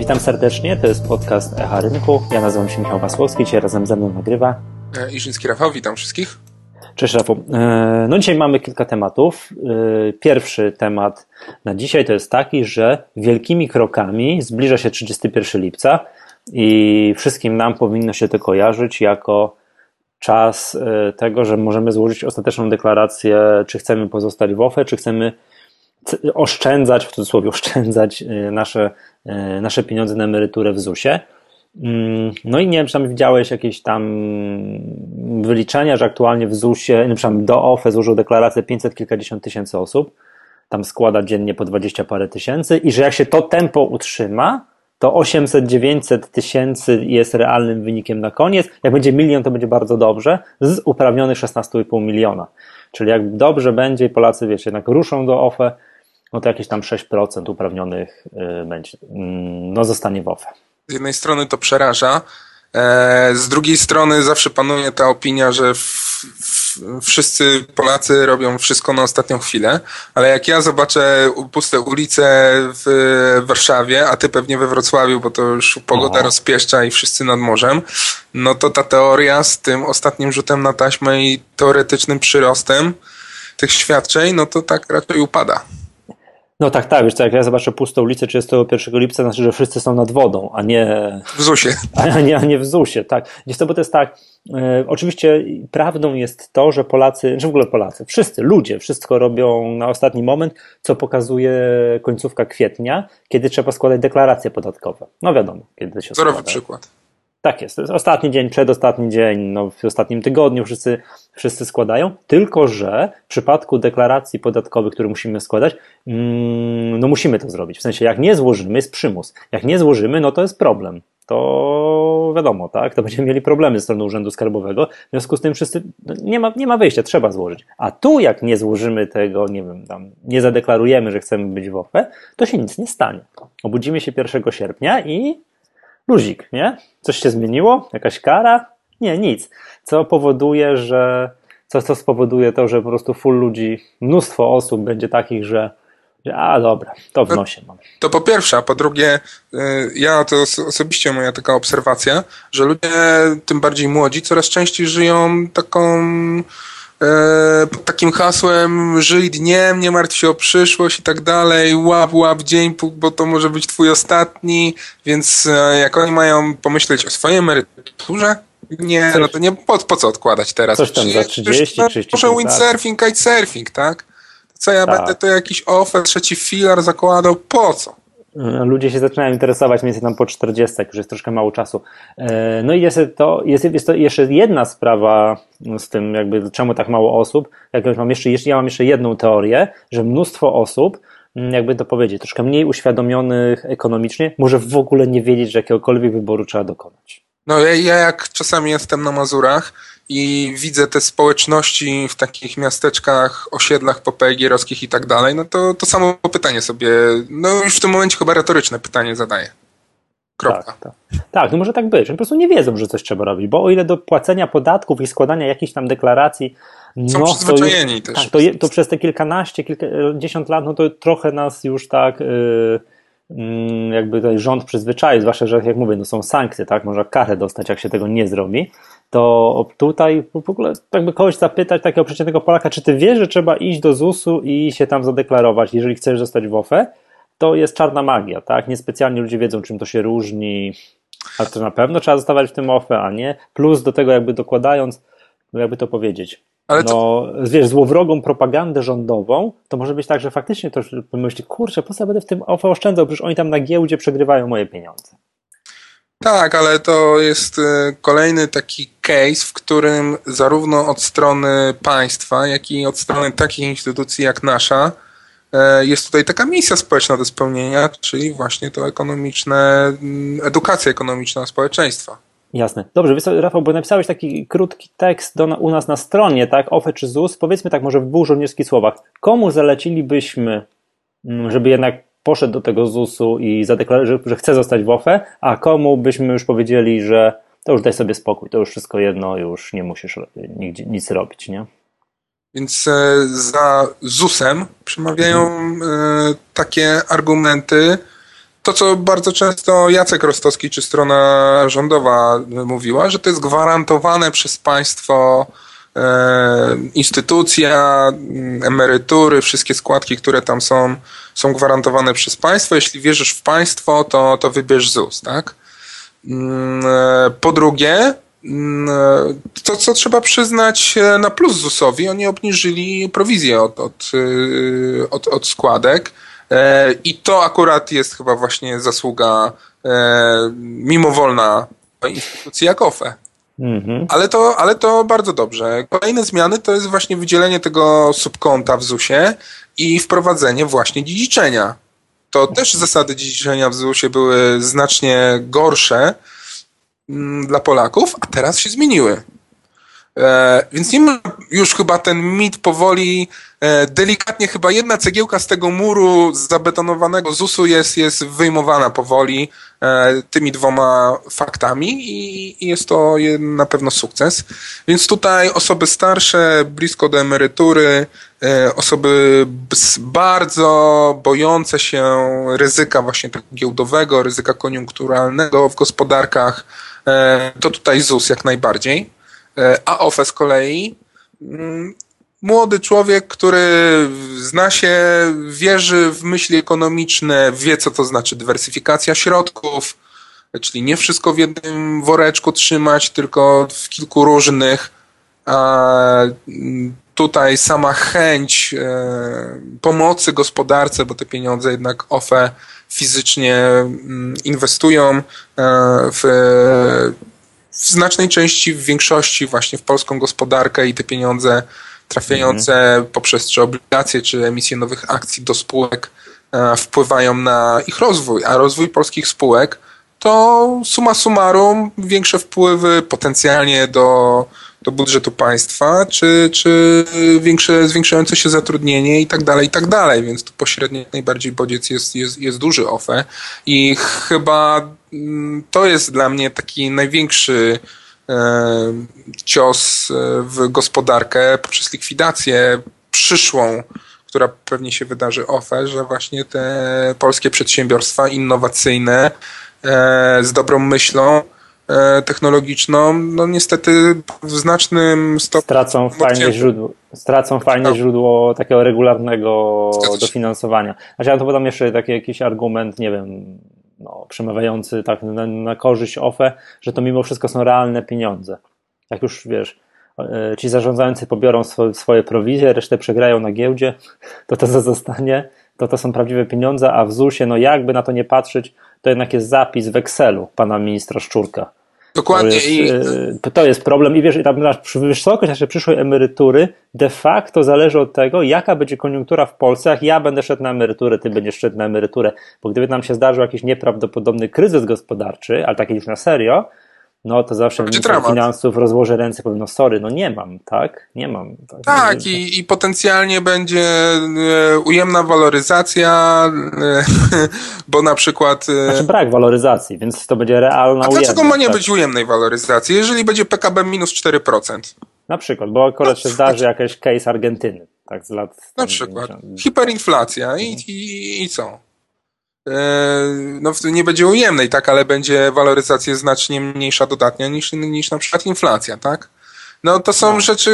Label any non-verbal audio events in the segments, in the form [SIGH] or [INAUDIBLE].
Witam serdecznie, to jest podcast Echa Rynku. Ja nazywam się Michał Masłowski, dzisiaj razem ze mną nagrywa. E, Iżyński Rafał, witam wszystkich. Cześć Rafał. E, no dzisiaj mamy kilka tematów. E, pierwszy temat na dzisiaj to jest taki, że wielkimi krokami zbliża się 31 lipca i wszystkim nam powinno się to kojarzyć jako czas tego, że możemy złożyć ostateczną deklarację, czy chcemy pozostać w OFE, czy chcemy oszczędzać, w cudzysłowie oszczędzać nasze nasze pieniądze na emeryturę w ZUS-ie. Mm, no i nie wiem, czy tam widziałeś jakieś tam wyliczenia, że aktualnie w ZUS-ie, na przykład do OFE złożył deklarację 500 kilkadziesiąt tysięcy osób, tam składa dziennie po 20 parę tysięcy i że jak się to tempo utrzyma, to 800-900 tysięcy jest realnym wynikiem na koniec. Jak będzie milion, to będzie bardzo dobrze, z uprawnionych 16,5 miliona. Czyli jak dobrze będzie i Polacy, wiecie, jednak ruszą do OFE, no to jakieś tam 6% uprawnionych y, będzie, mm, no zostanie w OFE. Z jednej strony to przeraża, e, z drugiej strony zawsze panuje ta opinia, że wszyscy Polacy robią wszystko na ostatnią chwilę, ale jak ja zobaczę puste ulice w Warszawie, a ty pewnie we Wrocławiu, bo to już pogoda no. rozpieszcza i wszyscy nad morzem, no to ta teoria z tym ostatnim rzutem na taśmę i teoretycznym przyrostem tych świadczeń, no to tak raczej upada. No tak, tak, wiesz co, jak ja zobaczę pustą ulicę 31 lipca, znaczy, że wszyscy są nad wodą, a nie... W ZUSie. [LAUGHS] A nie, a nie w ZUSie, tak. Niestety, bo to jest tak, e, oczywiście prawdą jest to, że Polacy, że w ogóle Polacy, wszyscy, ludzie, wszystko robią na ostatni moment, co pokazuje końcówka kwietnia, kiedy trzeba składać deklaracje podatkowe. No wiadomo, kiedy się Wzorowy przykład. Tak jest. To jest ostatni dzień, przedostatni dzień, no w ostatnim tygodniu wszyscy, wszyscy składają, tylko że w przypadku deklaracji podatkowych, które musimy składać, mm, no musimy to zrobić. W sensie, jak nie złożymy, jest przymus. Jak nie złożymy, no to jest problem. To wiadomo, tak? To będziemy mieli problemy ze strony Urzędu Skarbowego. W związku z tym wszyscy, no nie ma, nie ma wyjścia, trzeba złożyć. A tu, jak nie złożymy tego, nie wiem, tam, nie zadeklarujemy, że chcemy być w OFE, to się nic nie stanie. Obudzimy się 1 sierpnia i luzik, nie? Coś się zmieniło? Jakaś kara? Nie, nic. Co powoduje, że co, co spowoduje to, że po prostu full ludzi, mnóstwo osób będzie takich, że a dobra, to w no, nosie mam. To po pierwsze, a po drugie, y, ja to osobiście moja taka obserwacja, że ludzie, tym bardziej młodzi, coraz częściej żyją taką pod takim hasłem żyj dniem, nie martw się o przyszłość i tak dalej, łap, łap dzień, bo to może być twój ostatni, więc e, jak oni mają pomyśleć o swojej emeryturze, nie, no to nie, po, po co odkładać teraz? Coś tam za 30, 30 Może windsurfing, kitesurfing, tak? Co ja tak. będę to jakiś offer, trzeci filar zakładał, po co? Ludzie się zaczynają interesować mniej więcej tam po 40, już jest troszkę mało czasu. E, no i jest to, jest, jest to jeszcze jedna sprawa z tym, jakby czemu tak mało osób. Jak mam jeszcze, ja mam jeszcze jedną teorię, że mnóstwo osób, mm, jakby to powiedzieć, troszkę mniej uświadomionych ekonomicznie, może w ogóle nie wiedzieć, że jakiegokolwiek wyboru trzeba dokonać. No ja, ja jak czasami jestem na Mazurach i widzę te społeczności w takich miasteczkach, osiedlach popegierowskich i tak dalej, no to, to samo pytanie sobie, no już w tym momencie chyba retoryczne pytanie zadaję. Kropka. Tak, tak. tak, no może tak być. Oni po prostu nie wiedzą, że coś trzeba robić, bo o ile do płacenia podatków i składania jakichś tam deklaracji są no, przyzwyczajeni to już, też. Tak, to, to, przez te kilkanaście, kilkadziesiąt lat, no to trochę nas już tak... Yy, jakby tutaj rząd przyzwyczaił, zwłaszcza, że jak mówię, no są sankcje, tak, można karę dostać, jak się tego nie zrobi, to tutaj w ogóle jakby kogoś zapytać, takiego przeciętnego Polaka, czy ty wiesz, że trzeba iść do ZUS-u i się tam zadeklarować, jeżeli chcesz zostać w OFE, to jest czarna magia, tak, niespecjalnie ludzie wiedzą, czym to się różni, a to na pewno trzeba zostawać w tym OFE, a nie, plus do tego jakby dokładając, no jakby to powiedzieć, ale no, to... wiesz, złowrogą propagandę rządową, to może być tak, że faktycznie to myśli, kurczę, po co będę w tym OFE oszczędzał, przecież oni tam na giełdzie przegrywają moje pieniądze. Tak, ale to jest y, kolejny taki case, w którym zarówno od strony państwa, jak i od strony takich instytucji jak nasza, e, jest tutaj taka misja społeczna do spełnienia, czyli właśnie to ekonomiczne, mm, edukacja ekonomiczna społeczeństwa. Jasne. Dobrze, Rafał, bo napisałeś taki krótki tekst do, u nas na stronie, tak? OFE czy ZUS. Powiedzmy tak, może w dwóch żołnierskich słowach. Komu zalecilibyśmy, mm, żeby jednak poszedł do tego ZUS-u i zadeklarował, że, że chce zostać w OFE, a komu byśmy już powiedzieli, że to już daj sobie spokój, to już wszystko jedno, już nie musisz nigdzie, nic robić, nie? Więc e, za ZUS-em przemawiają e, takie argumenty, to, co bardzo często Jacek Rostowski czy strona rządowa mówiła, że to jest gwarantowane przez państwo instytucja, mm, emerytury, wszystkie składki, które tam są, są gwarantowane przez państwo. Jeśli wierzysz w państwo, to, to wybierz ZUS, tak? Mm, e, po drugie, mm, to co trzeba przyznać na plus ZUS-owi, oni obniżyli prowizję od, od, od, od składek E, I to akurat jest chyba właśnie zasługa e, mimowolna instytucji jak OFE. Mhm. Ale, to, ale to bardzo dobrze. Kolejne zmiany to jest właśnie wydzielenie tego subkonta w ZUS-ie i wprowadzenie właśnie dziedziczenia. To też zasady dziedziczenia w ZUS-ie były znacznie gorsze mm, dla Polaków, a teraz się zmieniły. E, więc nie ma już chyba ten mit powoli, e, delikatnie chyba jedna cegiełka z tego muru zabetonowanego ZUS-u jest, jest wyjmowana powoli e, tymi dwoma faktami i, jest to na pewno sukces. Więc tutaj osoby starsze, blisko do emerytury, osoby bardzo bojące się ryzyka właśnie tego giełdowego, ryzyka koniunkturalnego w gospodarkach, to tutaj ZUS jak najbardziej. E, a OFE z kolei mm, młody człowiek, który zna się, wierzy w myśli ekonomiczne, wie co to znaczy dywersyfikacja środków, czyli nie wszystko w jednym woreczku trzymać, tylko w kilku różnych. A mm, tutaj sama chęć e, pomocy gospodarce, bo te pieniądze jednak OFE fizycznie mm, inwestują e, w w znacznej części, w większości właśnie w polską gospodarkę i te pieniądze trafiające mhm. poprzez czy obligacje, czy emisję nowych akcji do spółek e, wpływają na ich rozwój, a rozwój polskich spółek to suma summarum większe wpływy potencjalnie do, do budżetu państwa, czy, czy większe, zwiększające się zatrudnienie i tak dalej, i tak dalej, więc tu pośrednio najbardziej bodziec jest, jest, jest duży OFE. I chyba mm, to jest dla mnie taki największy e, cios e, w gospodarkę poprzez likwidację przyszłą, która pewnie się wydarzy OFE, że właśnie te polskie przedsiębiorstwa innowacyjne e, z dobrą myślą technologiczną, no niestety w znacznym stopniu... Stracą fajne źródło, stracą fajne no. źródło takiego regularnego dofinansowania. Znaczy ja to podam jeszcze taki jakiś argument, nie wiem, no, przemawiający tak na, na korzyść OFE, że to mimo wszystko są realne pieniądze. Jak już wiesz, e, ci zarządzający pobiorą swoje, swoje prowizje, resztę przegrają na giełdzie, to to zostanie, to to są prawdziwe pieniądze, a w ZUS-ie, no jakby na to nie patrzeć, to jednak jest zapis w Excelu pana ministra Szczurka. Dokładnie. To jest, I... to jest problem. I wiesz, i tam wysokość naszej przyszłej emerytury de facto zależy od tego, jaka będzie koniunktura w Polsce, jak ja będę szedł na emeryturę, ty będziesz szedł na emeryturę. Bo gdyby nam się zdarzył jakiś nieprawdopodobny kryzys gospodarczy, ale taki już na serio, no to zawsze minister finansów rozłoży ręce i powie, no sorry, no nie mam, tak? Nie mam. Tak, tak i, i potencjalnie będzie e, ujemna waloryzacja, e, [LAUGHS] bo na przykład... E, znaczy brak waloryzacji, więc to będzie realna A ujemna, dlaczego ma nie tak? być ujemnej waloryzacji, jeżeli będzie PKB minus 4%? Na przykład, bo akurat się zdarzy jakiś case Argentyny, tak z lat... Na przykład. 90. Hiperinflacja i, i, i co? E, no, nie będzie ujemnej, tak, ale będzie waloryzacja znacznie mniejsza dodatnia niż, niż na przykład inflacja, tak? No to są no. rzeczy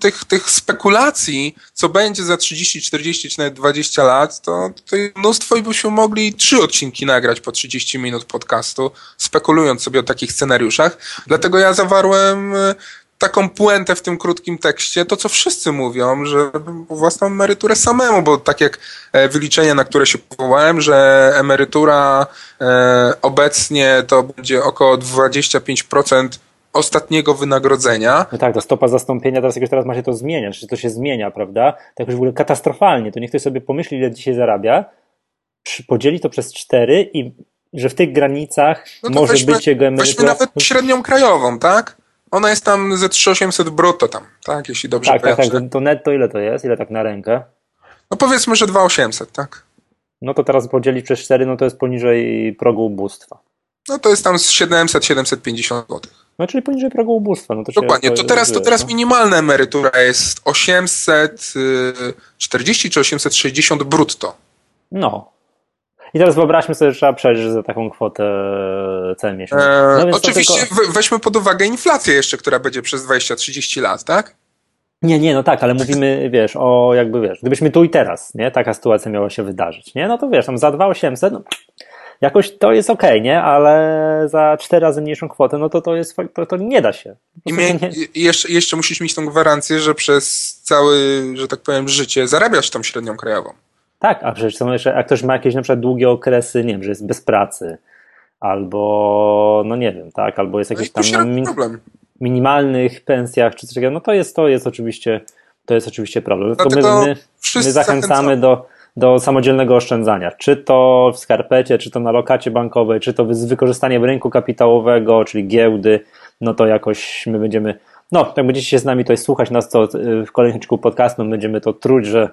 tych, tych spekulacji, co będzie za 30, 40 czy nawet 20 lat, to, to mnóstwo i byśmy mogli trzy odcinki nagrać po 30 minut podcastu, spekulując sobie o takich scenariuszach. Dlatego ja zawarłem taką puentę w tym krótkim tekście, to co wszyscy mówią, że własną emeryturę samemu, bo tak jak e, wyliczenia, na które się powołałem, że emerytura e, obecnie to będzie około 25% ostatniego wynagrodzenia. No tak, to stopa zastąpienia, teraz jakoś teraz ma się to zmieniać, czy to się zmienia, prawda? Tak jakoś w ogóle katastrofalnie, to niech ktoś sobie pomyśli, ile dzisiaj zarabia, podzieli to przez cztery i że w tych granicach no może weźmy, być jego emerytura... Weźmy nawet średnią krajową, tak? Ona jest tam ze 3800 brutto tam, tak? Jeśli dobrze tak, Tak, tak, to netto ile to jest? Ile tak na rękę? No powiedzmy, że 2800, tak? No to teraz podzielić przez 4, no to jest poniżej progu ubóstwa. No to jest tam z 700-750 zł. No czyli poniżej progu ubóstwa. No to Dokładnie, to, teraz, to teraz no. minimalna emerytura jest 840 czy 860 brutto. No. I teraz wyobraźmy sobie, że trzeba przejść za taką kwotę cały miesiąc. No eee, oczywiście tylko... weźmy pod uwagę inflację jeszcze, która będzie przez 20-30 lat, tak? Nie, nie, no tak, ale mówimy, wiesz, o jakby, wiesz, gdybyśmy tu i teraz, nie, taka sytuacja miała się wydarzyć, nie, no to wiesz, tam za 2800, no jakoś to jest okej, okay, nie, ale za cztery razy mniejszą kwotę, no to to jest, to, to nie da się. I, nie... Jeszcze, jeszcze musisz mieć tą gwarancję, że przez całe, że tak powiem, życie zarabiasz tą średnią krajową. Tak, a przecież są jeszcze, jak ktoś ma jakieś na przykład długie okresy, nie wiem, że jest bez pracy, albo, no nie wiem, tak, albo jest jakiś no tam... problem minimalnych pensjach czy coś takiego, no to jest, to jest oczywiście, to jest oczywiście problem. To my, my, my zachęcamy do, do samodzielnego oszczędzania. Czy to w skarpecie, czy to na lokacie bankowej, czy to z wykorzystaniem rynku kapitałowego, czyli giełdy, no to jakoś my będziemy, no jak będziecie się z nami tutaj słuchać nas to w kolejnym odcinku podcastu, będziemy to truć, że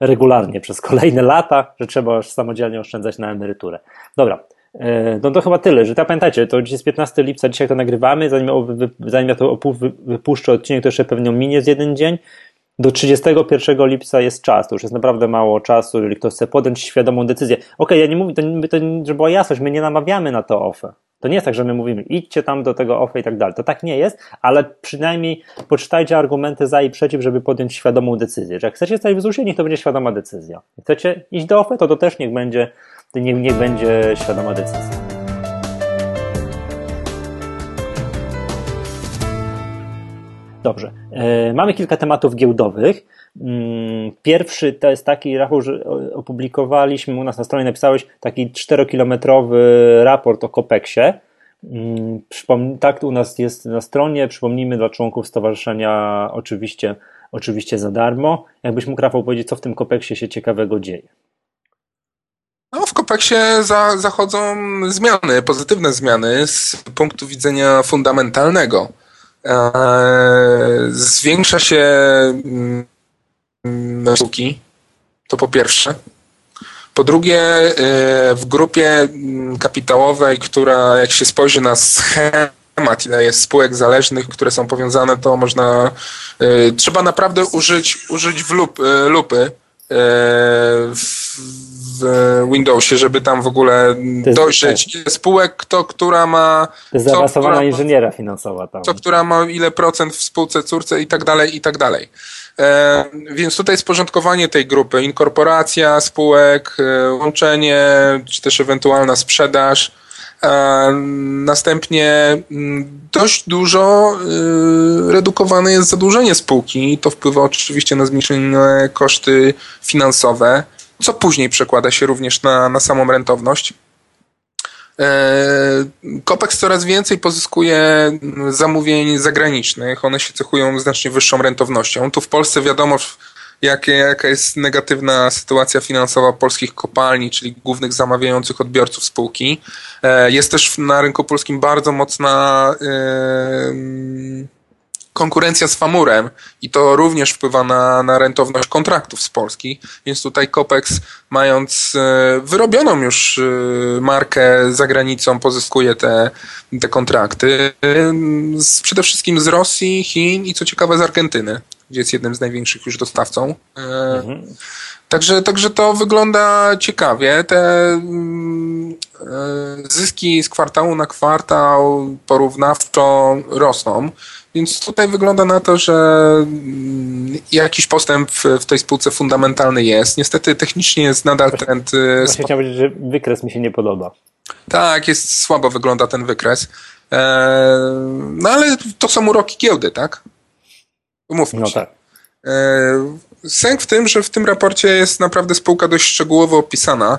regularnie przez kolejne lata, że trzeba samodzielnie oszczędzać na emeryturę. Dobra, E, no to chyba tyle, że pamiętajcie, to dzisiaj jest 15 lipca, dzisiaj to nagrywamy, zanim, zanim ja to wypuszczę odcinek, to jeszcze pewnie minie z jeden dzień. Do 31 lipca jest czas, to już jest naprawdę mało czasu, jeżeli ktoś chce podjąć świadomą decyzję. Okej, okay, ja nie mówię, to, to, żeby była jasność, my nie namawiamy na to OFE. To nie jest tak, że my mówimy, idźcie tam do tego OFE i tak dalej. To tak nie jest, ale przynajmniej poczytajcie argumenty za i przeciw, żeby podjąć świadomą decyzję. Że jak chcecie stać w ZUSie, niech to będzie świadoma decyzja. Jak chcecie iść do OFE, to to też niech będzie niech, niech będzie świadoma decyzja. Dobrze. E, mamy kilka tematów giełdowych. Mm, pierwszy to jest taki, Rafał, że opublikowaliśmy u nas na stronie, napisałeś taki czterokilometrowy raport o Kopeksie. Mm, tak, u nas jest na stronie. Przypomnijmy dla członków stowarzyszenia oczywiście, oczywiście za darmo. Jakbyś mógł, Rafał, powiedzieć, co w tym Kopeksie się ciekawego dzieje? No, w Kopeksie za, zachodzą zmiany, pozytywne zmiany z punktu widzenia fundamentalnego. E, zwiększa się sztuki, to po pierwsze. Po drugie, e, w grupie mm, kapitałowej, która jak się spojrzy na schemat, ile jest spółek zależnych, które są powiązane, to można, e, trzeba naprawdę użyć, użyć w lup, lupy w, Windowsie, żeby tam w ogóle dojrzeć tak. spółek, kto, która ma... To jest zaawansowana inżyniera finansowa tam. Co, która ma ile procent w spółce córce i tak dalej, i tak dalej. E, więc tutaj sporządkowanie tej grupy, inkorporacja spółek, e, łączenie, czy też ewentualna sprzedaż, Następnie mm, dość dużo redukowane jest zadłużenie spółki. To wpływa oczywiście na zmniejszone koszty finansowe, co później przekłada się również na, na samą rentowność. Kopex coraz więcej pozyskuje zamówień zagranicznych. One się cechują znacznie wyższą rentownością. Tu w Polsce wiadomo, jakie, jaka jest negatywna sytuacja finansowa polskich kopalni, czyli głównych zamawiających odbiorców spółki. E, jest też na rynku polskim bardzo mocna konkurencja z Famurem i to również wpływa na, na rentowność kontraktów z Polski, więc tutaj Copex mając e, wyrobioną już e, markę za granicą pozyskuje te, te kontrakty z, przede wszystkim z Rosji, Chin i co ciekawe z Argentyny gdzie jest jednym z największych już dostawcą. E, mhm. Także, także to wygląda ciekawie. Te mm, e, zyski z kwartału na kwartał porównawczo rosną. Więc tutaj wygląda na to, że mm, jakiś postęp w tej spółce fundamentalny jest. Niestety technicznie jest nadal trend. E, właśnie chciałem powiedzieć, że wykres mi się nie podoba. Tak, jest słabo wygląda ten wykres. No ale to są uroki giełdy, tak? Umówmy no się. Tak. E, sęk w tym, że w tym raporcie jest naprawdę spółka dość szczegółowo opisana.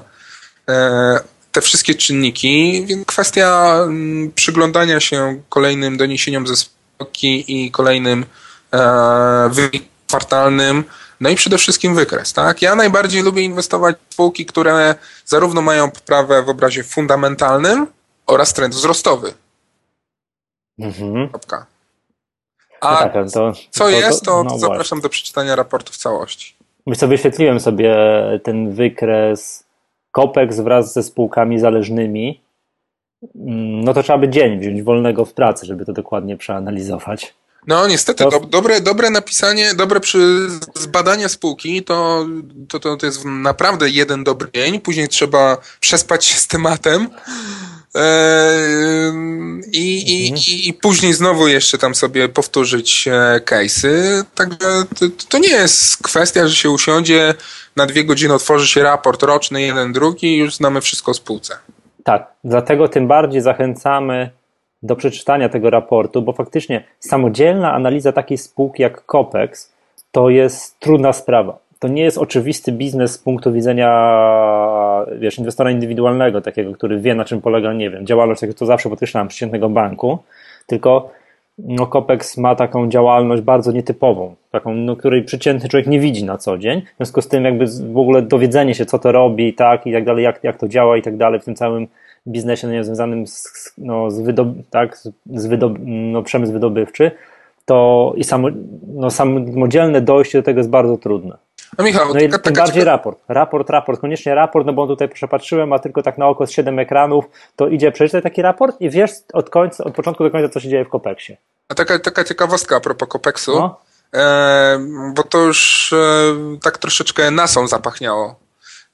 E, te wszystkie czynniki, więc kwestia mm, przyglądania się kolejnym doniesieniom ze spółki i kolejnym e, wynikom kwartalnym, no i przede wszystkim wykres. Tak? Ja najbardziej lubię inwestować w spółki, które zarówno mają poprawę w obrazie fundamentalnym oraz trend wzrostowy. Mhm. A no tak, to, co to, jest, to, no to zapraszam do przeczytania raportu w całości. My sobie wyświetliłem sobie ten wykres COPEX wraz ze spółkami zależnymi. Mm, no to trzeba by dzień wziąć wolnego w pracy, żeby to dokładnie przeanalizować. No niestety, to... do, dobre, dobre napisanie, dobre przy, zbadanie spółki to, to, to, to jest naprawdę jeden dobry dzień, później trzeba przespać się z tematem i, i, mhm. i, i później znowu jeszcze tam sobie powtórzyć e, case'y. Także to, to nie jest kwestia, że się usiądzie, na dwie godziny otworzy się raport roczny, jeden, drugi i już znamy wszystko o spółce. Tak, dlatego tym bardziej zachęcamy do przeczytania tego raportu, bo faktycznie samodzielna analiza takiej spółki jak Copex to jest trudna sprawa. To nie jest oczywisty biznes z punktu widzenia wiesz, inwestora indywidualnego, takiego, który wie na czym polega, nie wiem, działalność, jak to zawsze podkreślam, przeciętnego banku, tylko no, Copex ma taką działalność bardzo nietypową, taką, no, której przeciętny człowiek nie widzi na co dzień. W związku z tym, jakby w ogóle dowiedzenie się, co to robi, tak, i tak dalej, jak, jak to działa i tak dalej w tym całym biznesie no, związanym z, no, z, wydob tak, z wydob no, przemysł wydobywczy, to i samo, no, samodzielne dojście do tego jest bardzo trudne. No Michał, no i taka, tym bardziej raport. Raport, raport, koniecznie raport, no bo tutaj przepatrzyłem, a tylko tak na oko z 7 ekranów, to idzie przeczytać taki raport i wiesz od końca, od początku do końca, co się dzieje w Kopeksie. A taka, taka ciekawostka a propos Kopeksu, no. e, bo to już e, tak troszeczkę nasą zapachniało.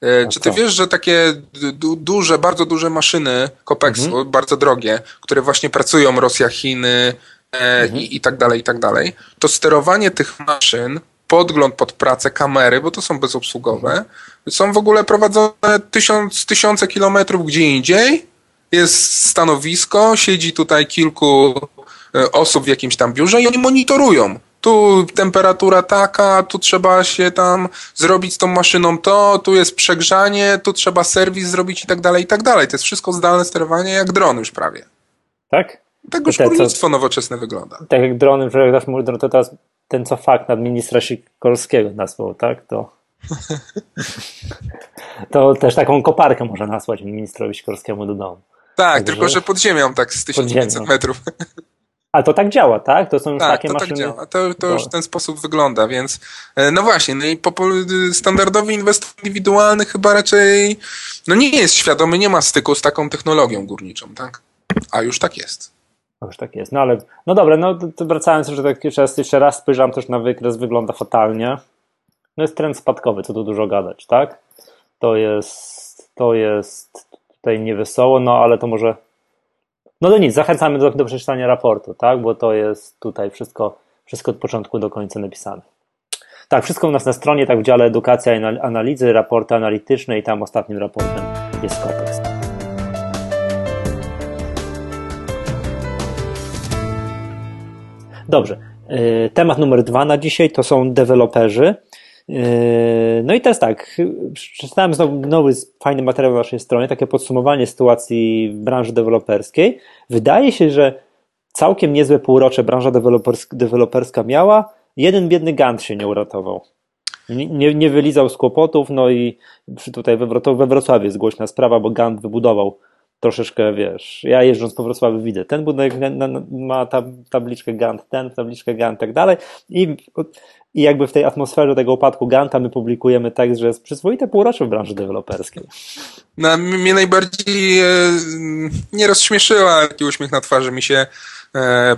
E, czy ty wiesz, że takie du duże, bardzo duże maszyny Kopeksu, mhm. bardzo drogie, które właśnie pracują Rosja, Chiny e, mhm. i, i tak dalej, i tak dalej, to sterowanie tych maszyn podgląd pod pracę, kamery, bo to są bezobsługowe, są w ogóle prowadzone tysiąc, tysiące kilometrów gdzie indziej, jest stanowisko, siedzi tutaj kilku e, osób w jakimś tam biurze i oni monitorują. Tu temperatura taka, tu trzeba się tam zrobić z tą maszyną to, tu jest przegrzanie, tu trzeba serwis zrobić i tak dalej, i tak dalej. To jest wszystko zdalne sterowanie jak dron już prawie. Tak? Tak już górnictwo nowoczesne wygląda. Tak jak drony, że dasz mu dron, to teraz ten co fakt ministra Sikorskiego nazwał, tak? To, to też taką koparkę można nasłać ministrowi Sikorskiemu do domu. Tak, Także... tylko że pod ziemią, tak z 1500 metrów. A to tak działa, tak? To są już tak, takie to tak maszyny. Tak działa. To, to już w ten sposób wygląda, więc e, no właśnie, no i standardowy inwestor indywidualny chyba raczej no nie jest świadomy, nie ma styku z taką technologią górniczą, tak? A już tak jest. No już tak jest. No ale, no dobra, no to wracając, że tak jeszcze raz, jeszcze raz spojrzałem też na wykres, wygląda fatalnie. No jest trend spadkowy, co tu dużo gadać, tak? To jest, to jest tutaj niewesoło, no ale to może, no to nic, zachęcamy do, do przeczytania raportu, tak? Bo to jest tutaj wszystko, wszystko od początku do końca napisane. Tak, wszystko u nas na stronie, tak w dziale edukacja i analizy, raporty analityczne i tam ostatnim raportem jest kontekst. Dobrze. E, temat numer dwa na dzisiaj to są deweloperzy. E, no i teraz tak, przeczytałem znowu nowy fajny materiał na waszej stronie, takie podsumowanie sytuacji w branży deweloperskiej. Wydaje się, że całkiem niezłe półrocze branża deweloperska miała. Jeden biedny Gant się nie uratował. Nie, nie wylizał z kłopotów, no i tutaj we Wrocławiu jest głośna sprawa, bo Gant wybudował troszeczkę, wiesz, ja jeżdżąc po Wrocławiu widzę, ten budynek ma tab tabliczkę Gantt, ten tabliczkę Gantt tak dalej i, i jakby w tej atmosferze tego upadku Ganta my publikujemy tekst, że jest przyzwoite półrocze w branży deweloperskiej. No, mnie najbardziej e, nie rozśmieszyła, taki uśmiech na twarzy mi się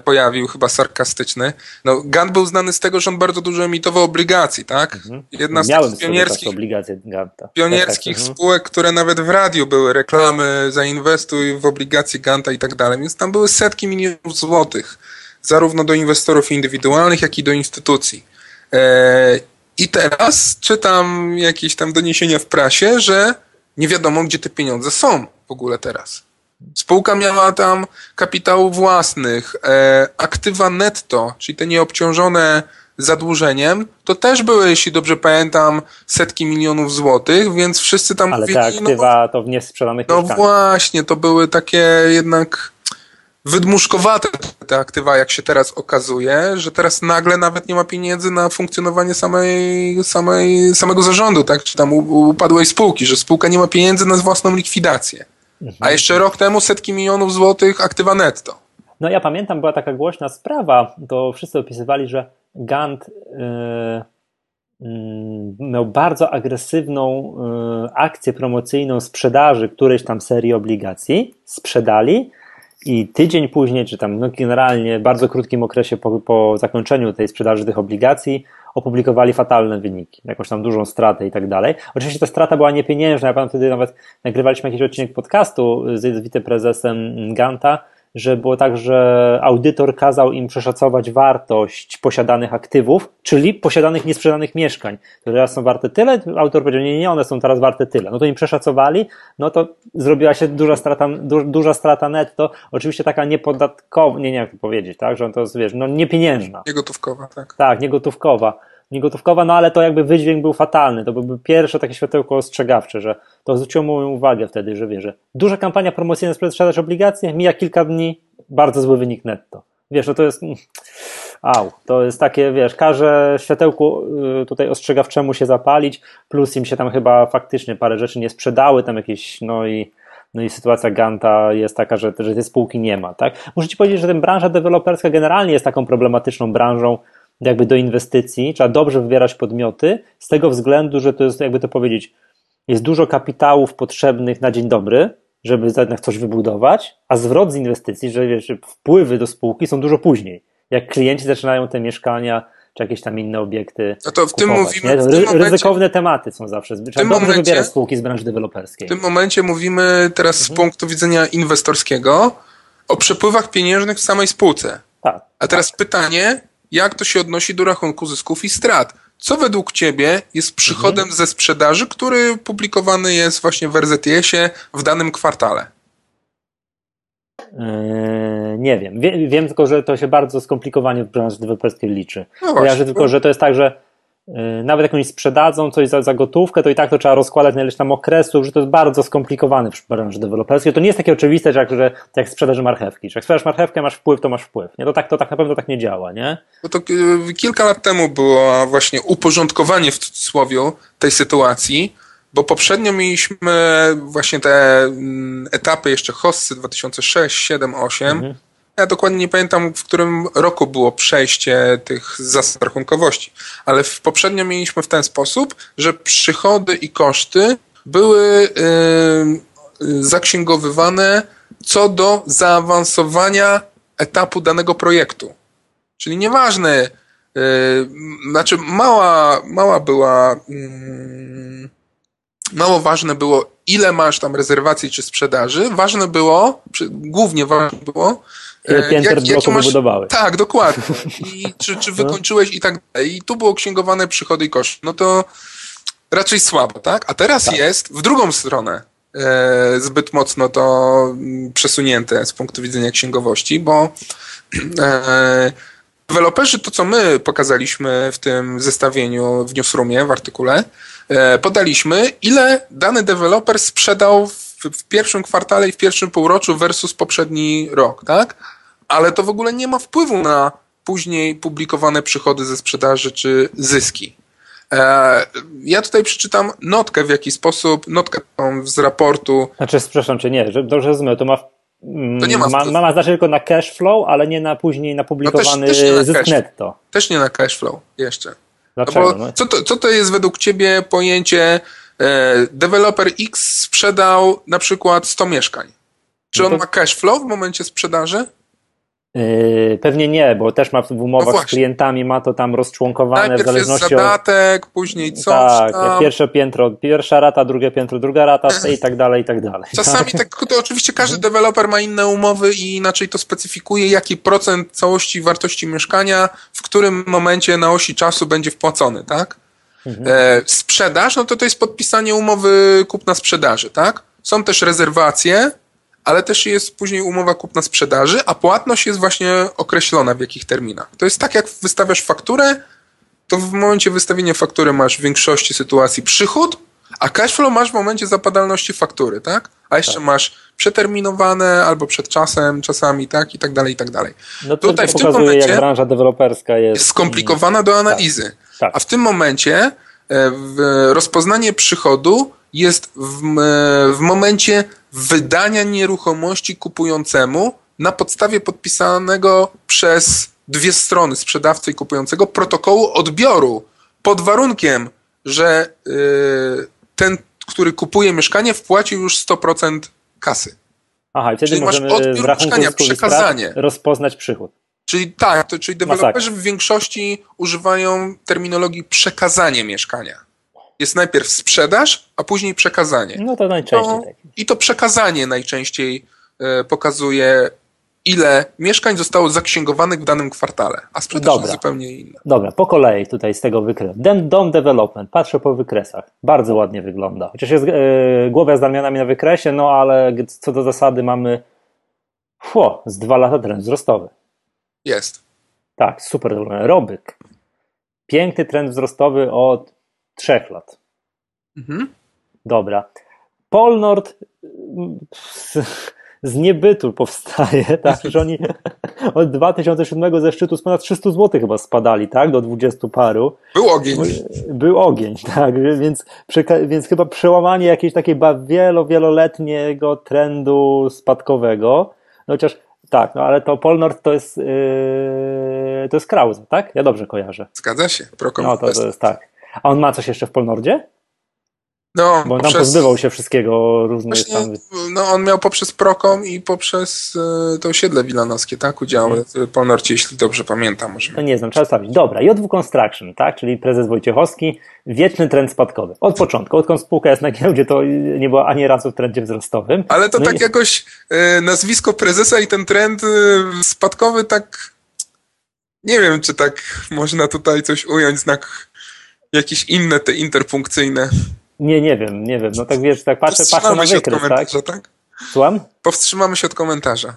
pojawił, chyba sarkastyczny. No, Gant był znany z tego, że on bardzo dużo emitował obligacji, tak? Mhm. Jedna z Miałem pionierskich, obligacje Ganta. pionierskich tak, tak, spółek, które nawet w radiu były reklamy, zainwestuj w obligacje Ganta i tak dalej, więc tam były setki milionów złotych, zarówno do inwestorów indywidualnych, jak i do instytucji. E, I teraz czytam jakieś tam doniesienia w prasie, że nie wiadomo, gdzie te pieniądze są w ogóle teraz. Spółka miała tam kapitału własnych, e, aktywa netto, czyli te nieobciążone zadłużeniem, to też były, jeśli dobrze pamiętam, setki milionów złotych, więc wszyscy tam Ale mówili, te no aktywa no, to w niesprzedanych No właśnie, to były takie jednak wydmuszkowate te aktywa, jak się teraz okazuje, że teraz nagle nawet nie ma pieniędzy na funkcjonowanie samej, samej, samego zarządu, tak? Czy tam upadłej spółki, że spółka nie ma pieniędzy na własną likwidację. A jeszcze rok temu setki milionów złotych aktywa netto. No ja pamiętam, była taka głośna sprawa, to wszyscy opisywali, że Gant yy, yy, miał bardzo agresywną yy, akcję promocyjną sprzedaży którejś tam serii obligacji, sprzedali i tydzień później, czy tam no generalnie w bardzo krótkim okresie po, po zakończeniu tej sprzedaży tych obligacji, opublikowali fatalne wyniki, jakąś tam dużą stratę i tak dalej. Oczywiście ta strata była niepieniężna, ja pamiętam wtedy nawet nagrywaliśmy jakiś odcinek podcastu z, wiceprezesem Ganta, że było tak, że audytor kazał im przeszacować wartość posiadanych aktywów, czyli posiadanych niesprzedanych mieszkań. To teraz są warte tyle, autor powiedział, nie, nie, one są teraz warte tyle. No to im przeszacowali, no to zrobiła się duża strata, du, duża strata netto, oczywiście taka niepodatkowa, nie, nie jak to powiedzieć, tak, że to jest, wiesz, no niepieniężna. Niegotówkowa, tak. Tak, niegotówkowa niegotówkowa, no ale to jakby wydźwięk był fatalny. To byłby pierwsze takie światełko ostrzegawcze, że to zwróciło moją uwagę wtedy, że wie, że duża kampania promocyjna sprzedaż obligacji, mija kilka dni, bardzo zły wynik netto. Wiesz, no to jest. Au, to jest takie, wiesz, każe światełku y, tutaj ostrzegawczemu się zapalić, plus im się tam chyba faktycznie parę rzeczy nie sprzedały, tam jakieś, no i, no i sytuacja Ganta jest taka, że, że tej spółki nie ma, tak? Muszę Ci powiedzieć, że ta branża deweloperska generalnie jest taką problematyczną branżą, jakby do inwestycji, trzeba dobrze wybierać podmioty, z tego względu, że to jest, jakby to powiedzieć, jest dużo kapitałów potrzebnych na dzień dobry, żeby jednak coś wybudować, a zwrot z inwestycji, że wiesz, wpływy do spółki są dużo później. Jak klienci zaczynają te mieszkania czy jakieś tam inne obiekty. No to w tym kupować, mówimy. W tym momencie, ryzykowne tematy są zawsze. Trzeba dobrze momencie, wybierać spółki z branży deweloperskiej. W tym momencie mówimy teraz mhm. z punktu widzenia inwestorskiego o przepływach pieniężnych w samej spółce. Tak. A teraz tak. pytanie, jak to się odnosi do rachunku zysków i strat. Co według Ciebie jest przychodem mhm. ze sprzedaży, który publikowany jest właśnie w RZS-ie w danym kwartale? Yy, nie wiem. Wie, wiem tylko, że to się bardzo skomplikowanie w branży deweloperskiej liczy. No Kojarzę tylko, że to jest tak, że nawet jak oni sprzedadzą coś za, za gotówkę, to i tak to trzeba rozkładać na ileś tam okresów, że to jest bardzo skomplikowane w branży deweloperskiej. To nie jest takie oczywiste, że jak, że jak sprzedaż marchewki. Że jak sprzedasz marchewkę, masz wpływ, to masz wpływ. Nie? To tak, to tak na pewno tak nie działa, nie? No to y, kilka lat temu było właśnie uporządkowanie w cudzysłowie tej sytuacji, bo poprzednio mieliśmy właśnie te mm, etapy jeszcze Hossy 2006, 7, 8, mhm ja dokładnie nie pamiętam, w którym roku było przejście tych zasad rachunkowości, ale w poprzednio mieliśmy w ten sposób, że przychody i koszty były yy, zaksięgowywane co do zaawansowania etapu danego projektu. Czyli nieważne, yy, znaczy mała, mała była, yy, mało ważne było, ile masz tam rezerwacji czy sprzedaży, ważne było, głównie ważne było, pięter jak, bloku masz, wybudowały. Tak, dokładnie. [LAUGHS] I czy, czy no. wykończyłeś i tak dalej. I tu było księgowane przychody i koszty. No to raczej słabo, tak? A teraz tak. jest w drugą stronę e, zbyt mocno to mm, przesunięte z punktu widzenia księgowości, bo [CLEARS THROAT] e, deweloperzy, to co my pokazaliśmy w tym zestawieniu w newsroomie, w artykule, e, podaliśmy, ile dany deweloper sprzedał w, w pierwszym kwartale i w pierwszym półroczu versus poprzedni rok, tak? ale to w ogóle nie ma wpływu na później publikowane przychody ze sprzedaży czy zyski. E, ja tutaj przeczytam notkę w jaki sposób, notkę z raportu. Znaczy, przepraszam cię, nie, dobrze rozumiem, to ma to nie ma, ma, ma, ma znaczenie tylko na cash flow, ale nie na później na publikowany no też, też zysk cash, netto. Też nie na cash flow jeszcze. Dlaczego? No co, to, co to jest według ciebie pojęcie deweloper X sprzedał na przykład 100 mieszkań? Czy no to... on ma cash flow w momencie sprzedaży? Yy, pewnie nie, bo też ma w umowach no z klientami, ma to tam rozczłonkowane Najpierw w zależności jest zadatek, od... później coś Tak, tam. pierwsze piętro, pierwsza rata, drugie piętro, druga rata i tak dalej, i tak dalej. Czasami [LAUGHS] tak, to oczywiście każdy deweloper ma inne umowy i inaczej to specyfikuje, jaki procent całości wartości mieszkania w którym momencie na osi czasu będzie wpłacony, tak? Mhm. E, sprzedaż, no to to jest podpisanie umowy kupna-sprzedaży, tak? Są też rezerwacje, ale też jest później umowa kupna-sprzedaży, a płatność jest właśnie określona w jakich terminach. To jest tak, jak wystawiasz fakturę, to w momencie wystawienia faktury masz w większości sytuacji przychód, a cashflow masz w momencie zapadalności faktury, tak? A jeszcze tak. masz przeterminowane albo przed czasem, czasami, tak? I tak dalej, i tak dalej. No to Tutaj w tym momencie jak branża deweloperska jest, jest skomplikowana do analizy. Tak. Tak. A w tym momencie e, rozpoznanie przychodu jest w, w momencie wydania nieruchomości kupującemu na podstawie podpisanego przez dwie strony, sprzedawcy i kupującego, protokołu odbioru pod warunkiem, że yy, ten, który kupuje mieszkanie, wpłacił już 100% kasy. Aha, i wtedy czyli możemy masz odbiór w rachunku mieszkania, przekazanie. rozpoznać przychód. Czyli tak, to, czyli deweloperzy w większości używają terminologii przekazanie mieszkania. Jest najpierw sprzedaż, a później przekazanie. No to najczęściej. tak. I to przekazanie najczęściej e, pokazuje ile mieszkań zostało zaksięgowanych w danym kwartale, a sprzedaż Dobra. jest zupełnie inna. Dobra, po kolei tutaj z tego wykresu. Dom development, patrzę po wykresach. Bardzo ładnie wygląda. Chociaż jest yy, głowa z ramionami na wykresie, no ale co do zasady mamy fło, z dwa lata trend wzrostowy. Jest. Tak, super. Robyk. Piękny trend wzrostowy od trzech lat. Mhm. Dobra. Polnord z niebytu powstaje, [LAUGHS] tak, że oni [LAUGHS] od 2007 ze szczytu z ponad 300 zł chyba spadali, tak, do 20 paru. Był ogień. Był ogień, [LAUGHS] tak, więc, więc chyba przełamanie jakiegoś takiego wielo, wieloletniego trendu spadkowego, no chociaż tak, no ale to Polnord to jest yy, to jest Krause, tak? Ja dobrze kojarzę. Zgadza się, Prokom. No to, to jest tak. A on ma coś jeszcze w Polnordzie? No, Bo on tam pozbywał się wszystkiego różnych tam... No on miał poprzez Prokom i poprzez e, to osiedle wilanowskie, tak, udziały hmm. po Norcie, jeśli dobrze pamiętam. Może. No nie znam, trzeba sprawdzić. Dobra, JW Construction, tak, czyli prezes Wojciechowski, wieczny trend spadkowy. Od początku, odkąd spółka jest na giełdzie, to nie była ani razu w trendzie wzrostowym. Ale to no tak i... jakoś e, nazwisko prezesa i ten trend e, spadkowy tak nie wiem, czy tak można tutaj coś ująć, znak jakieś inne te interpunkcyjne. Nie, nie wiem, nie wiem. No tak wiesz, tak patrzę, patrzę na wykres, tak? tak? Słucham? Powstrzymamy się od komentarza.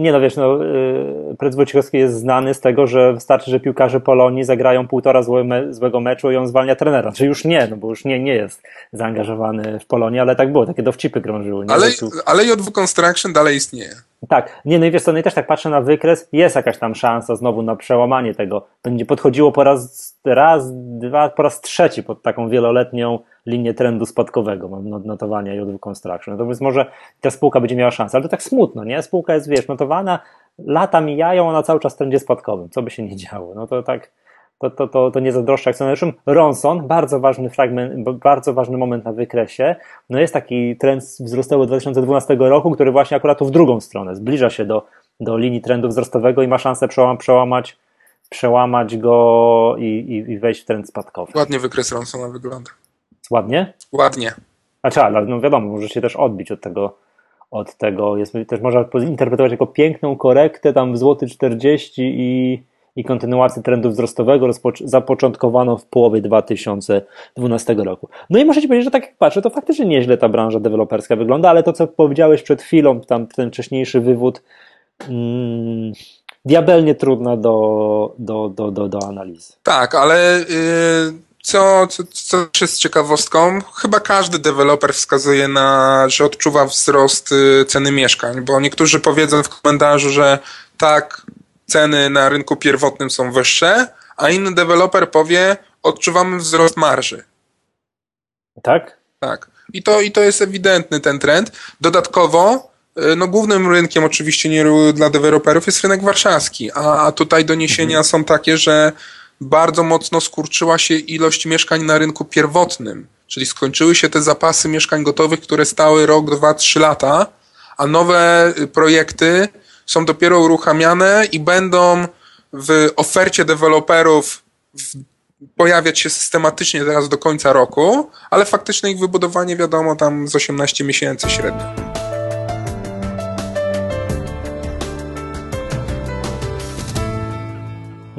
Nie no, wiesz, no, y, prezes Wojciechowski jest znany z tego, że wystarczy, że piłkarze Polonii zagrają półtora złe me złego meczu i on zwalnia trenera. Czy już nie, no bo już nie, nie jest zaangażowany w Polonii, ale tak było, takie dowcipy krążyły. Nie? Ale, ale JW Construction dalej istnieje. Tak, nie, no i wiesz co, no i też tak patrzę na wykres, jest jakaś tam szansa znowu na przełamanie tego. Będzie podchodziło po raz, raz, dwa, po raz trzeci pod taką wieloletnią linię trendu spadkowego, mam notowania JW Construction. No to więc może ta spółka będzie miała szansę, ale to tak smutno, nie? Spółka jest, wiesz, notowana, lata mijają, ona cały czas w trendzie spadkowym, co by się nie działo. No to tak, to, to, to, to nie zazdroszczę akcjonariuszom. Ronson, bardzo ważny fragment, bardzo ważny moment na wykresie. No jest taki trend wzrostowy 2012 roku, który właśnie akurat tu w drugą stronę zbliża się do, do linii trendu wzrostowego i ma szansę przełamać, przełamać go i, i, i wejść w trend spadkowy. Ładnie wykres Ronsona wygląda. Ładnie? Ładnie. Znaczy, ale no wiadomo, może się też odbić od tego, od tego jest, też można interpretować jako piękną korektę tam w złoty 40 i i kontynuacji trendu wzrostowego zapoczątkowano w połowie 2012 roku. No i muszę Ci powiedzieć, że tak jak patrzę, to faktycznie nieźle ta branża deweloperska wygląda, ale to, co powiedziałeś przed chwilą, tam ten wcześniejszy wywód, mm, diabelnie trudna do, do, do, do, do analizy. Tak, ale... Yy co, co, co jest ciekawostką, chyba każdy deweloper wskazuje na, że odczuwa wzrost y, ceny mieszkań, bo niektórzy powiedzą w komentarzu, że tak, ceny na rynku pierwotnym są wyższe, a inny deweloper powie, odczuwamy wzrost marży. Tak? Tak. I to, i to jest ewidentny ten trend. Dodatkowo, y, no głównym rynkiem oczywiście nie dla deweloperów jest rynek warszawski, a, a tutaj doniesienia mhm. są takie, że bardzo mocno skurczyła się ilość mieszkań na rynku pierwotnym, czyli skończyły się te zapasy mieszkań gotowych, które stały rok, dwa, trzy lata, a nowe y, projekty są dopiero uruchamiane i będą w ofercie deweloperów pojawiać się systematycznie teraz do końca roku, ale faktyczne ich wybudowanie wiadomo tam z 18 miesięcy średnio.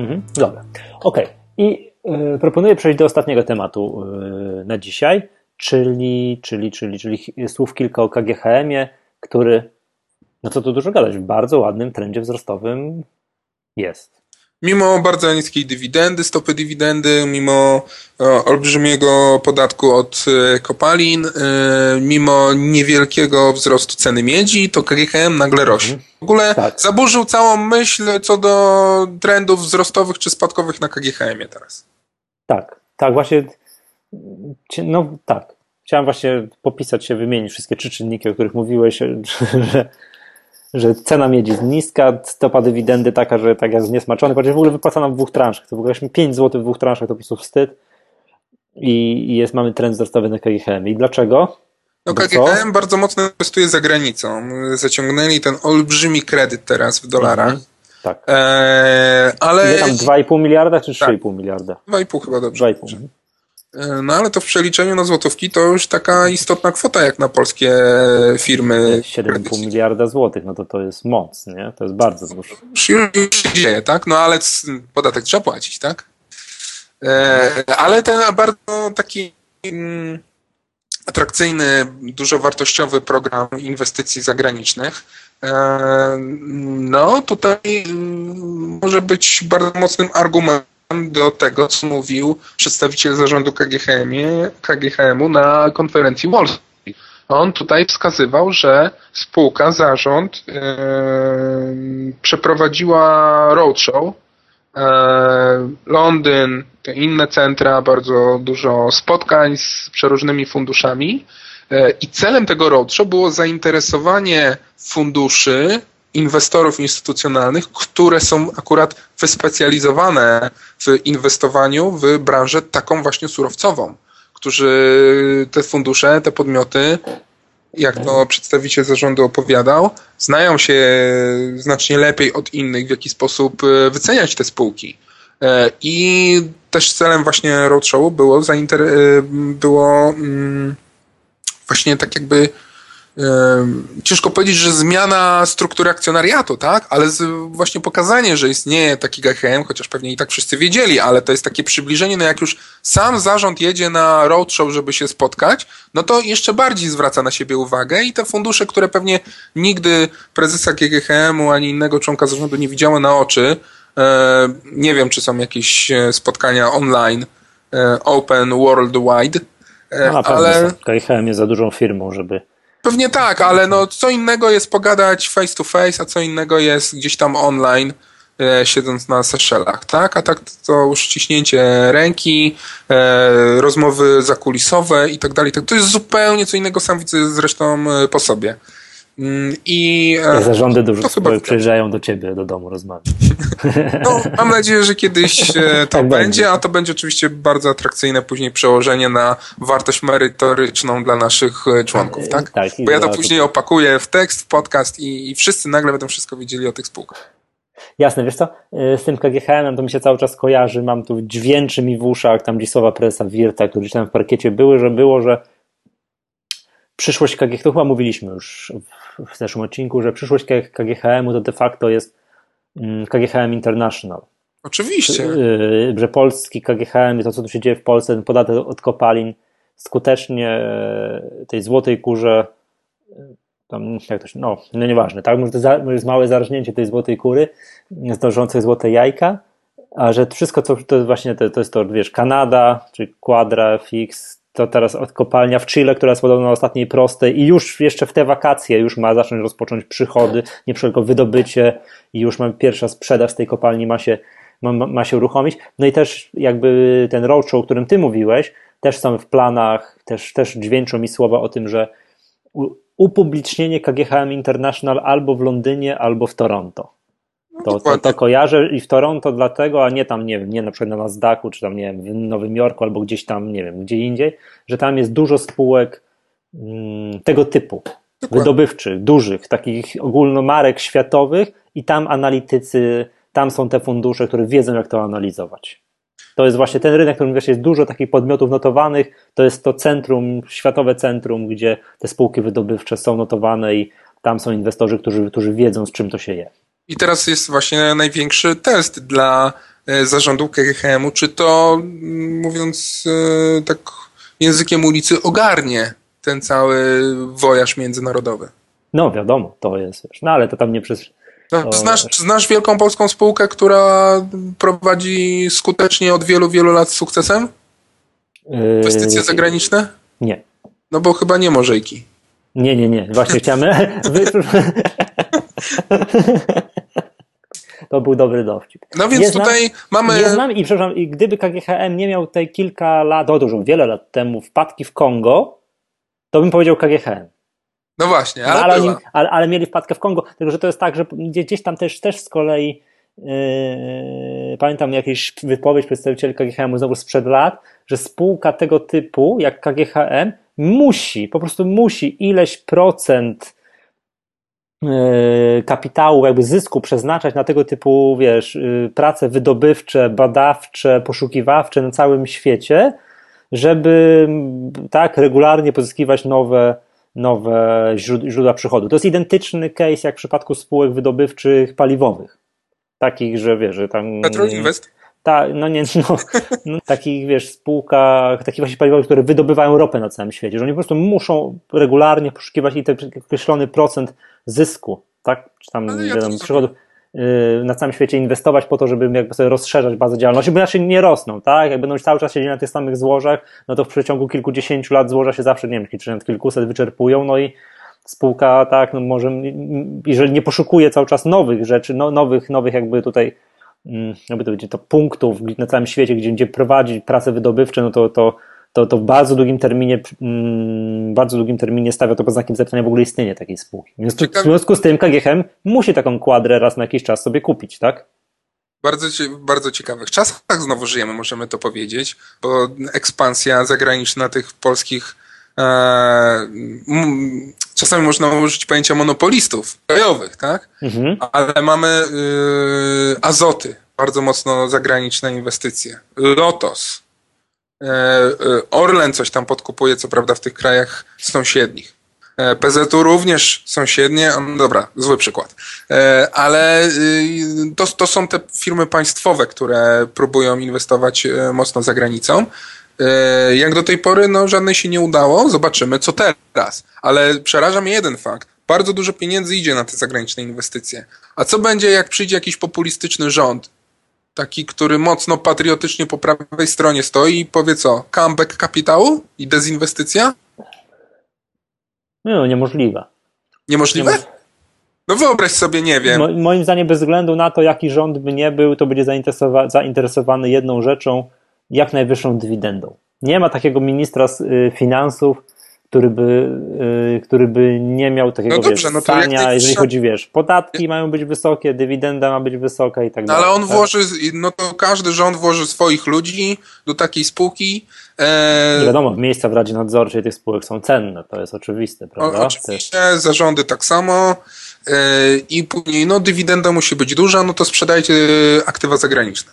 Mhm, dobra, okej. I y, proponuję przejść do ostatniego tematu y, na dzisiaj, czyli, czyli, czyli, czyli słów kilka o KGHM-ie, który no co tu dużo gadać, w bardzo ładnym trendzie wzrostowym jest. Mimo bardzo niskiej dywidendy, stopy dywidendy, mimo e, olbrzymiego podatku od e, kopalin, e, mimo niewielkiego wzrostu ceny miedzi, to KGHM nagle rośnie. Mhm. W ogóle tak. zaburzył całą myśl co do trendów wzrostowych czy spadkowych na KGHM-ie teraz. Tak, tak, właśnie. No tak. Chciałem właśnie popisać się, wymienić wszystkie trzy czynniki, o których mówiłeś, [LAUGHS] że że cena miedzi jest niska, stopa dywidendy taka, że tak jest niesmaczony, ponieważ w ogóle wypłacana w dwóch transzach. To w ogóle 5 zł w dwóch transzach to po prostu wstyd. I, i jest, mamy trend wzrostowy na KGHM. I dlaczego? No KGHM co? bardzo mocno inwestuje za granicą. Zaciągnęli ten olbrzymi kredyt teraz w dolarach. Mhm. Tak. Eee, ale... Ile tam 2,5 miliarda czy 3,5 tak. miliarda? 2,5 chyba dobrze. 2,5. E, no ale to w przeliczeniu na złotówki to już taka istotna kwota jak na polskie firmy. 7,5 miliarda złotych, no to to jest moc, nie? To jest bardzo dużo. Już, już się dzieje, tak? No ale podatek trzeba płacić, tak? E, ale ten bardzo taki mm, atrakcyjny, dużo wartościowy program inwestycji zagranicznych e, no tutaj mm, może być bardzo mocnym argumentem do tego, co mówił przedstawiciel zarządu KGHM-u na konferencji Wall Street. On tutaj wskazywał, że spółka, zarząd yy, przeprowadziła roadshow yy, Londyn, te inne centra, bardzo dużo spotkań z przeróżnymi funduszami yy, i celem tego roadshow było zainteresowanie funduszy inwestorów instytucjonalnych, które są akurat wyspecjalizowane w inwestowaniu w branżę taką właśnie surowcową, którzy te fundusze, te podmioty, jak to przedstawiciel zarządu opowiadał, znają się znacznie lepiej od innych, w jaki sposób e, wyceniać te spółki. E, I też celem właśnie roadshowu było, e, było mm, właśnie tak jakby ciężko powiedzieć, że zmiana struktury akcjonariatu, tak? Ale właśnie pokazanie, że istnieje taki GHM, chociaż pewnie i tak wszyscy wiedzieli, ale to jest takie przybliżenie, no jak już sam zarząd jedzie na roadshow, żeby się spotkać, no to jeszcze bardziej zwraca na siebie uwagę i te fundusze, które pewnie nigdy prezesa GGHM-u ani innego członka zarządu nie widziały na oczy, e, nie wiem, czy są jakieś e, spotkania online, e, open, worldwide, no, ale... GGHM jest za dużą firmą, żeby Pewnie tak, ale no co innego jest pogadać face to face, a co innego jest gdzieś tam online, e, siedząc na Seszelach, tak? A tak to już ściśnięcie ręki, e, rozmowy zakulisowe i tak dalej. To jest zupełnie co innego, sam widzę zresztą e, po sobie. Mm, I e, zarządy dużo przyjeżdżają do ciebie do domu rozmawiać. No, mam nadzieję, że kiedyś [LAUGHS] e, to tak będzie, a to będzie oczywiście bardzo atrakcyjne później przełożenie na wartość merytoryczną dla naszych e, członków, tak? tak Bo ja to później to... opakuję w tekst, w podcast i, i wszyscy nagle będą wszystko wiedzieli o tych spółkach. Jasne, wiesz co, z tym KGHM to mi się cały czas kojarzy, mam tu dźwięczy mi w uszach, tam gdzieś słowa prezesa Wirta, którzy tam w parkiecie były, że było, że przyszłość KGHM, to chyba mówiliśmy już w zeszłym odcinku, że przyszłość KGHM-u to de facto jest mm, KGHM International. Oczywiście. Y, że polski KGHM, to co tu się dzieje w Polsce, ten podatek od kopalin skutecznie e, tej złotej kurze tam, jak to się, no, no nieważne, tak? Może to jest małe zarażnięcie tej złotej kury, zdążącej złote jajka, a że wszystko, co to jest właśnie, to, to jest to, wiesz, Kanada, czy Quadra, Fix, to teraz kopalnia w Chile, która jest podobno na ostatniej prostej i już jeszcze w te wakacje już ma zacząć rozpocząć przychody, nie tylko wydobycie i już ma pierwsza sprzedaż z tej kopalni ma się, ma, ma się uruchomić. No i też jakby ten roadshow, o którym ty mówiłeś, też są w planach, też, też dźwięczą mi słowa o tym, że upublicznienie KGHM International albo w Londynie, albo w Toronto. To, to, to, kojarzę i w Toronto dlatego, a nie tam, nie wiem, nie na przykład na Nasdaqu, czy tam, nie wiem, w Nowym Jorku, albo gdzieś tam, nie wiem, gdzie indziej, że tam jest dużo spółek mm, tego typu, Dokładnie. wydobywczych, dużych, takich ogólnomarek światowych i tam analitycy, tam są te fundusze, które wiedzą, jak to analizować. To jest właśnie ten rynek, w którym wiesz, jest dużo takich podmiotów notowanych, to jest to centrum, światowe centrum, gdzie te spółki wydobywcze są notowane i tam są inwestorzy, którzy, którzy wiedzą, z czym to się je. I teraz jest właśnie największy test dla e, zarządu KGHM-u, czy to, mm, mówiąc e, tak językiem ulicy, ogarnie ten cały wojaż międzynarodowy. No wiadomo, to jest, no ale to tam nie przez... No, to... Znasz, znasz wielką polską spółkę, która prowadzi skutecznie od wielu, wielu lat z sukcesem? Yy, Inwestycje zagraniczne? Nie. No bo chyba nie możejki. Nie, nie, nie. Właśnie chciałem... [LAUGHS] [LAUGHS] To był dobry dowcip. No więc nie tutaj znam, mamy. Nie znam i przepraszam, i gdyby KGHM nie miał tej kilka lat, o dużo, wiele lat temu wpadki w Kongo, to bym powiedział KGHM. No właśnie, ale, no, ale, oni, ale, ale, mieli wpadkę w Kongo, tylko że to jest tak, że gdzieś tam też, też z kolei Yy, pamiętam jakieś wypowiedź przedstawicieli KGHM znowu sprzed lat, że spółka tego typu jak KGHM musi, po prostu musi ileś procent kapitału, jakby zysku przeznaczać na tego typu, wiesz, e, prace wydobywcze, badawcze, poszukiwawcze na całym świecie, żeby tak regularnie pozyskiwać nowe, nowe źródła przychodu. To jest identyczny case jak w przypadku spółek wydobywczych paliwowych. Takich, że wiesz, że tam. Petroinvest? Tak, no nie, no, no, takich, wiesz, spółkach, takich właśnie paliwowych, które wydobywają ropę na całym świecie, że oni po prostu muszą regularnie poszukiwać i ten określony procent zysku, tak, czy tam ja wiadomo, przychodów yy, na całym świecie inwestować po to, żeby jakby sobie rozszerzać bazę działalności, bo inaczej nie rosną, tak, jak będą cały czas siedzieć na tych samych złożach, no to w przeciągu kilkudziesięciu lat złoża się zawsze, nie wiem, czy nawet kilkuset wyczerpują, no i spółka, tak, no może, jeżeli nie poszukuje cały czas nowych rzeczy, no, nowych, nowych jakby tutaj Mm, jakby to będzie to punktów na całym świecie, gdzie, gdzie prowadzi prace wydobywcze, no to, to, to, to w bardzo długim terminie, mm, bardzo długim terminie stawia to pod znakiem zapytania w ogóle istnienie takiej spółki. W związku z tym KGHM musi taką kwadrę raz na jakiś czas sobie kupić, tak? Bardzo, bardzo ciekawych czasach znowu żyjemy, możemy to powiedzieć, bo ekspansja zagraniczna tych polskich e, czasami można użyć pojęcia monopolistów krajowych, tak? Mhm. Ale mamy y, azoty, bardzo mocno zagraniczne inwestycje. Lotos. E, y, Orlen coś tam podkupuje, co prawda w tych krajach sąsiednich. E, PZU również sąsiednie, dobra, zły przykład. E, ale y, to, to są te firmy państwowe, które próbują inwestować mocno za granicą. E, jak do tej pory, no żadnej się nie udało. Zobaczymy, co teraz. Ale przeraża mnie jeden fakt. Bardzo dużo pieniędzy idzie na te zagraniczne inwestycje. A co będzie, jak przyjdzie jakiś populistyczny rząd? Taki, który mocno patriotycznie po prawej stronie stoi i powie co? Comeback kapitału i dezinwestycja? No, niemożliwe. Niemożliwe? No wyobraź sobie, nie wiem. Mo moim zdaniem, bez względu na to, jaki rząd by nie był, to będzie zainteresowa zainteresowany jedną rzeczą, jak najwyższą dywidendą. Nie ma takiego ministra y, finansów, który by, y, który by nie miał takiego no dobrze, wiesz, no stania, jeżeli chodzi, wiesz, podatki mają być wysokie, dywidenda ma być wysoka i tak no, dalej. Ale on tak? włoży, no to każdy rząd włoży swoich ludzi do takiej spółki. E... Nie wiadomo, miejsca w Radzie Nadzorczej tych spółek są cenne, to jest oczywiste, prawda? O, oczywiście, Też... zarządy tak samo e, i później, no dywidenda musi być duża, no to sprzedajcie aktywa zagraniczne.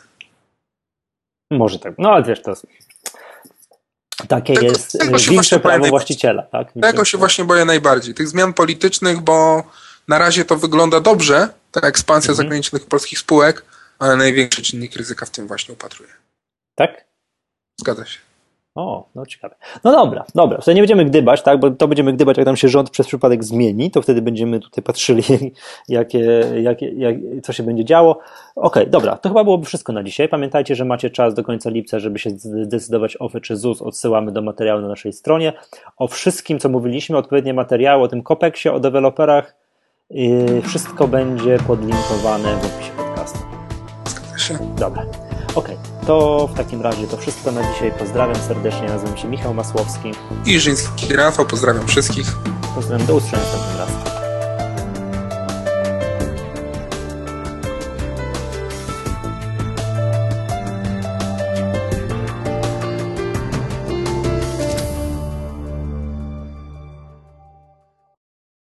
Może tak. No ale wiesz, to jest, takie tego, jest tego większe prawo właściciela. Tak? Tego się właśnie boję najbardziej. Tych zmian politycznych, bo na razie to wygląda dobrze, ta ekspansja mhm. zagranicznych polskich spółek, ale największy czynnik ryzyka w tym właśnie upatruję. Tak? Zgadza się. O, no ciekawe. No dobra, dobra. Tutaj nie będziemy gdybać, tak, bo to będziemy gdybać, jak tam się rząd przez przypadek zmieni, to wtedy będziemy tutaj patrzyli, [LAUGHS] jakie, jakie, jak, co się będzie działo. Okej, okay, dobra, to chyba byłoby wszystko na dzisiaj. Pamiętajcie, że macie czas do końca lipca, żeby się zdecydować OFE czy ZUS. Odsyłamy do materiału na naszej stronie. O wszystkim, co mówiliśmy, odpowiednie materiały o tym kopeksie, o deweloperach, yy, wszystko będzie podlinkowane w opisie podcastu. Zgadza się. Dobra. Ok, to w takim razie to wszystko na dzisiaj. Pozdrawiam serdecznie, nazywam się Michał Masłowski. I Żyński Rafał, pozdrawiam wszystkich. Pozdrawiam, do usłyszenia następnym razem.